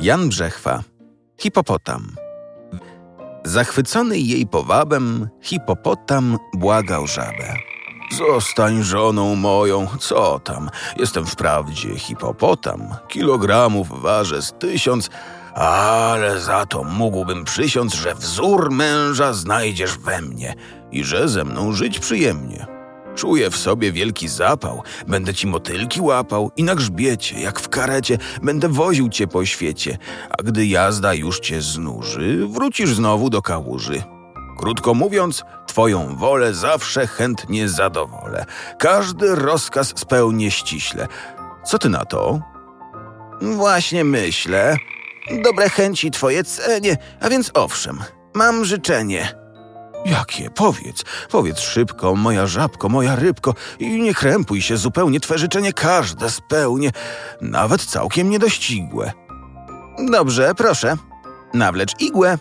Jan Brzechwa. Hipopotam. Zachwycony jej powabem, hipopotam błagał żabę. Zostań żoną moją, co tam? Jestem wprawdzie hipopotam. Kilogramów ważę z tysiąc, ale za to mógłbym przysiąc, że wzór męża znajdziesz we mnie i że ze mną żyć przyjemnie. Czuję w sobie wielki zapał, będę ci motylki łapał i na grzbiecie, jak w karecie, będę woził cię po świecie, a gdy jazda już cię znuży, wrócisz znowu do kałuży. Krótko mówiąc, twoją wolę zawsze chętnie zadowolę. Każdy rozkaz spełnię ściśle. Co ty na to? Właśnie myślę. Dobre chęci twoje cenię, a więc owszem, mam życzenie. Jakie? Powiedz, powiedz szybko, moja żabko, moja rybko, i nie krępuj się zupełnie, twe życzenie każde spełnię, nawet całkiem niedościgłe. Dobrze, proszę. Nawlecz igłę.